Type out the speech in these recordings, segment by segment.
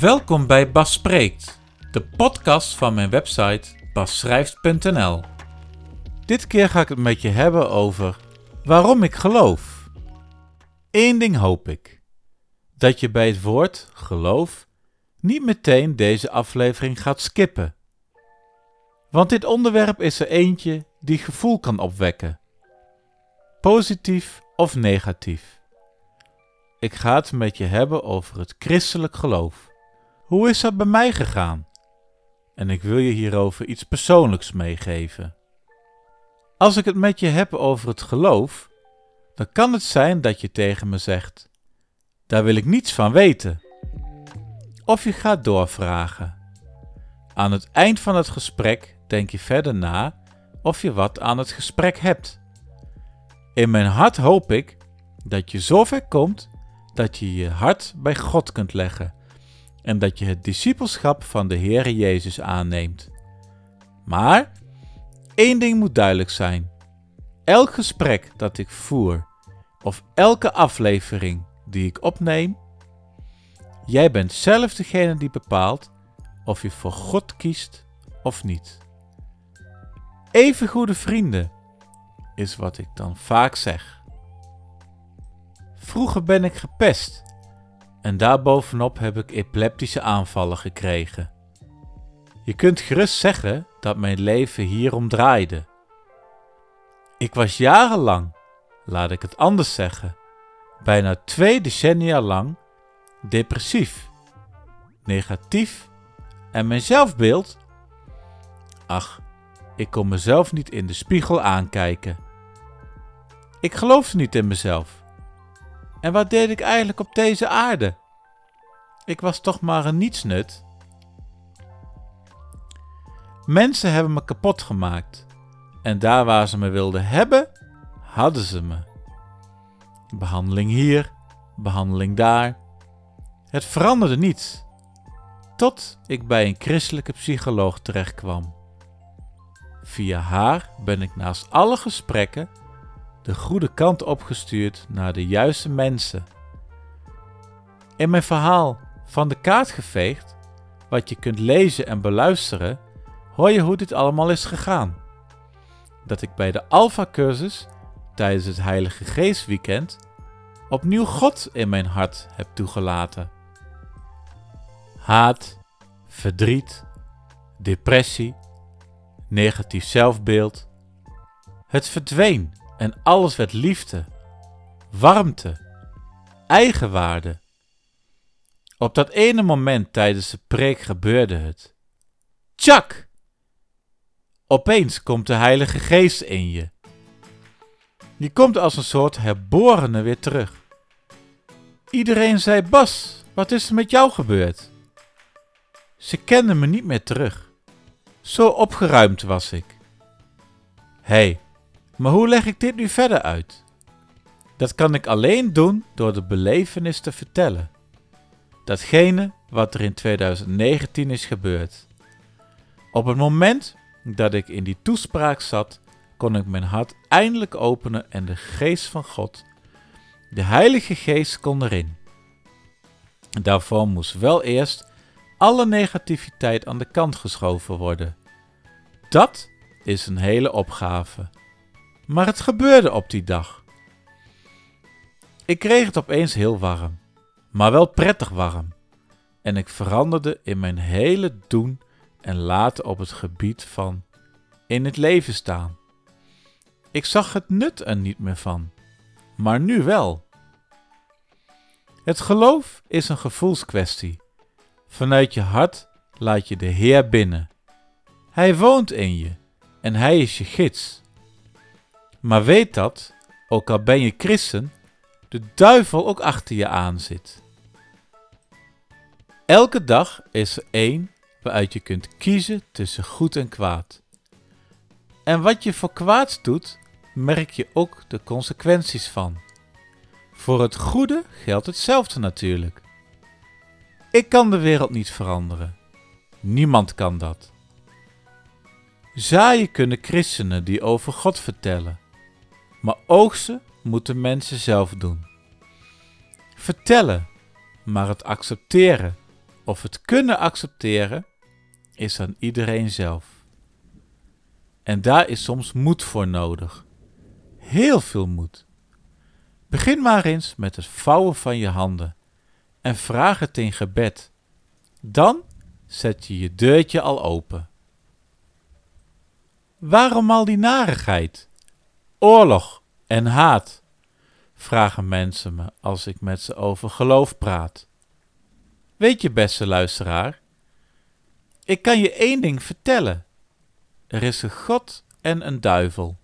Welkom bij Bas Spreekt, de podcast van mijn website basschrijft.nl. Dit keer ga ik het met je hebben over waarom ik geloof. Eén ding hoop ik: dat je bij het woord geloof niet meteen deze aflevering gaat skippen. Want dit onderwerp is er eentje die gevoel kan opwekken, positief of negatief. Ik ga het met je hebben over het christelijk geloof. Hoe is dat bij mij gegaan? En ik wil je hierover iets persoonlijks meegeven. Als ik het met je heb over het geloof, dan kan het zijn dat je tegen me zegt: Daar wil ik niets van weten. Of je gaat doorvragen. Aan het eind van het gesprek denk je verder na of je wat aan het gesprek hebt. In mijn hart hoop ik dat je zover komt dat je je hart bij God kunt leggen en dat je het discipelschap van de Heere Jezus aanneemt. Maar één ding moet duidelijk zijn: elk gesprek dat ik voer, of elke aflevering die ik opneem, jij bent zelf degene die bepaalt of je voor God kiest of niet. Even goede vrienden is wat ik dan vaak zeg. Vroeger ben ik gepest en daarbovenop heb ik epileptische aanvallen gekregen. Je kunt gerust zeggen dat mijn leven hierom draaide. Ik was jarenlang, laat ik het anders zeggen, bijna twee decennia lang depressief, negatief en mijn zelfbeeld? Ach, ik kon mezelf niet in de spiegel aankijken. Ik geloofde niet in mezelf. En wat deed ik eigenlijk op deze aarde? Ik was toch maar een nietsnut. Mensen hebben me kapot gemaakt. En daar waar ze me wilden hebben, hadden ze me. Behandeling hier, behandeling daar. Het veranderde niets. Tot ik bij een christelijke psycholoog terechtkwam. Via haar ben ik naast alle gesprekken de goede kant opgestuurd naar de juiste mensen. In mijn verhaal van de kaart geveegd, wat je kunt lezen en beluisteren, hoor je hoe dit allemaal is gegaan. Dat ik bij de Alpha-cursus tijdens het Heilige Geestweekend opnieuw God in mijn hart heb toegelaten. Haat, verdriet, depressie, negatief zelfbeeld. Het verdween en alles werd liefde, warmte, eigenwaarde. Op dat ene moment tijdens de preek gebeurde het. Tjak! Opeens komt de Heilige Geest in je. Die komt als een soort herborene weer terug. Iedereen zei: Bas, wat is er met jou gebeurd? Ze kenden me niet meer terug. Zo opgeruimd was ik. Hé, hey, maar hoe leg ik dit nu verder uit? Dat kan ik alleen doen door de belevenis te vertellen. Datgene wat er in 2019 is gebeurd. Op het moment dat ik in die toespraak zat, kon ik mijn hart eindelijk openen en de geest van God, de Heilige Geest, kon erin. Daarvoor moest wel eerst alle negativiteit aan de kant geschoven worden. Dat is een hele opgave. Maar het gebeurde op die dag. Ik kreeg het opeens heel warm, maar wel prettig warm. En ik veranderde in mijn hele doen en laten op het gebied van in het leven staan. Ik zag het nut er niet meer van, maar nu wel. Het geloof is een gevoelskwestie. Vanuit je hart laat je de Heer binnen. Hij woont in je en hij is je gids. Maar weet dat, ook al ben je christen, de duivel ook achter je aan zit. Elke dag is er één waaruit je kunt kiezen tussen goed en kwaad. En wat je voor kwaad doet, merk je ook de consequenties van. Voor het goede geldt hetzelfde natuurlijk. Ik kan de wereld niet veranderen. Niemand kan dat. Zaaien kunnen christenen die over God vertellen maar oogsten moeten mensen zelf doen. Vertellen, maar het accepteren, of het kunnen accepteren is aan iedereen zelf. En daar is soms moed voor nodig. Heel veel moed. Begin maar eens met het vouwen van je handen en vraag het in gebed. Dan zet je je deurtje al open. Waarom al die narigheid, oorlog en haat? vragen mensen me als ik met ze over geloof praat. Weet je, beste luisteraar, ik kan je één ding vertellen. Er is een God en een duivel.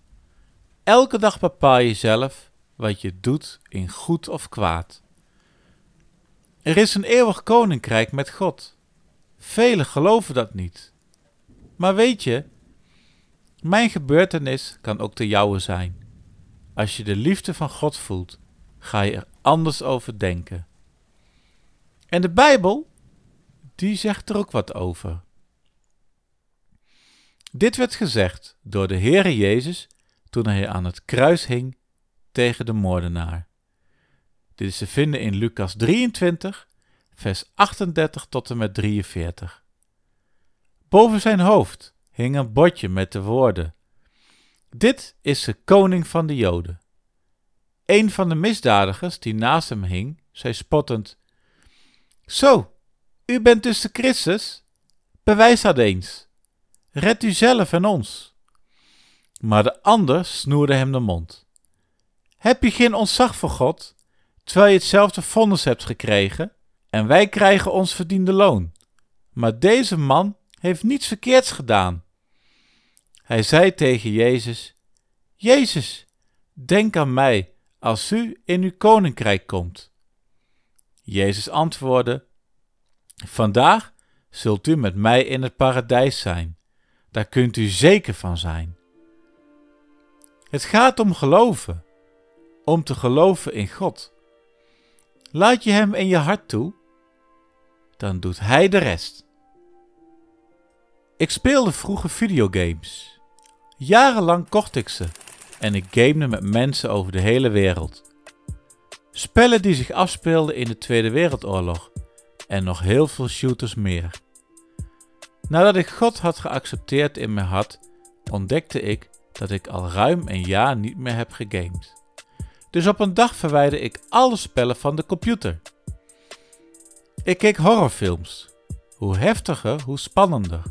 Elke dag bepaal je zelf wat je doet in goed of kwaad. Er is een eeuwig koninkrijk met God. Velen geloven dat niet. Maar weet je, mijn gebeurtenis kan ook de jouwe zijn. Als je de liefde van God voelt, ga je er anders over denken. En de Bijbel, die zegt er ook wat over. Dit werd gezegd door de Heere Jezus toen hij aan het kruis hing tegen de moordenaar. Dit is te vinden in Lucas 23, vers 38 tot en met 43. Boven zijn hoofd hing een bordje met de woorden: Dit is de koning van de Joden. Een van de misdadigers die naast hem hing, zei spottend: Zo, u bent dus de Christus? Bewijs dat eens. Red u zelf en ons. Maar de ander snoerde hem de mond. Heb je geen ontzag voor God, terwijl je hetzelfde vonnis hebt gekregen, en wij krijgen ons verdiende loon? Maar deze man heeft niets verkeerds gedaan. Hij zei tegen Jezus: Jezus, denk aan mij als u in uw koninkrijk komt. Jezus antwoordde: Vandaag zult u met mij in het paradijs zijn. Daar kunt u zeker van zijn. Het gaat om geloven, om te geloven in God. Laat je Hem in je hart toe, dan doet Hij de rest. Ik speelde vroeger videogames. Jarenlang kocht ik ze en ik gamede met mensen over de hele wereld. Spellen die zich afspeelden in de Tweede Wereldoorlog en nog heel veel shooters meer. Nadat ik God had geaccepteerd in mijn hart, ontdekte ik dat ik al ruim een jaar niet meer heb gegamed. Dus op een dag verwijderde ik alle spellen van de computer. Ik keek horrorfilms. Hoe heftiger, hoe spannender.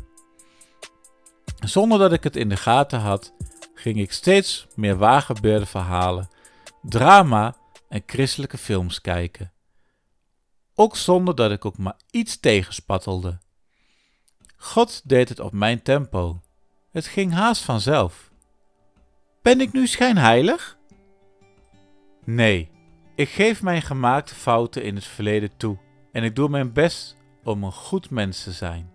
Zonder dat ik het in de gaten had, ging ik steeds meer waargebeurde verhalen, drama en christelijke films kijken. Ook zonder dat ik ook maar iets tegenspattelde. God deed het op mijn tempo. Het ging haast vanzelf. Ben ik nu schijnheilig? Nee, ik geef mijn gemaakte fouten in het verleden toe en ik doe mijn best om een goed mens te zijn.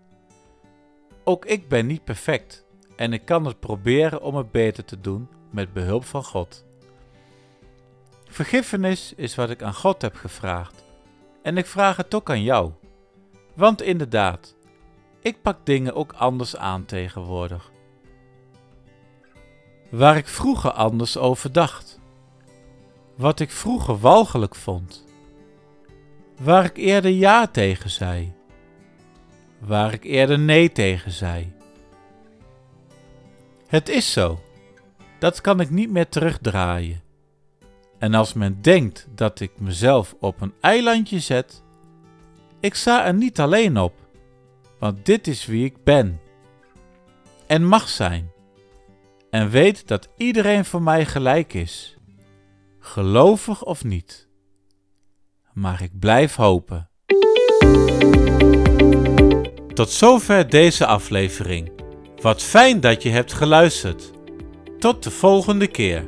Ook ik ben niet perfect en ik kan het proberen om het beter te doen met behulp van God. Vergiffenis is wat ik aan God heb gevraagd en ik vraag het ook aan jou. Want inderdaad, ik pak dingen ook anders aan tegenwoordig. Waar ik vroeger anders over dacht. Wat ik vroeger walgelijk vond. Waar ik eerder ja tegen zei. Waar ik eerder nee tegen zei. Het is zo. Dat kan ik niet meer terugdraaien. En als men denkt dat ik mezelf op een eilandje zet, ik sta er niet alleen op, want dit is wie ik ben en mag zijn. En weet dat iedereen voor mij gelijk is, gelovig of niet. Maar ik blijf hopen. Tot zover deze aflevering. Wat fijn dat je hebt geluisterd. Tot de volgende keer.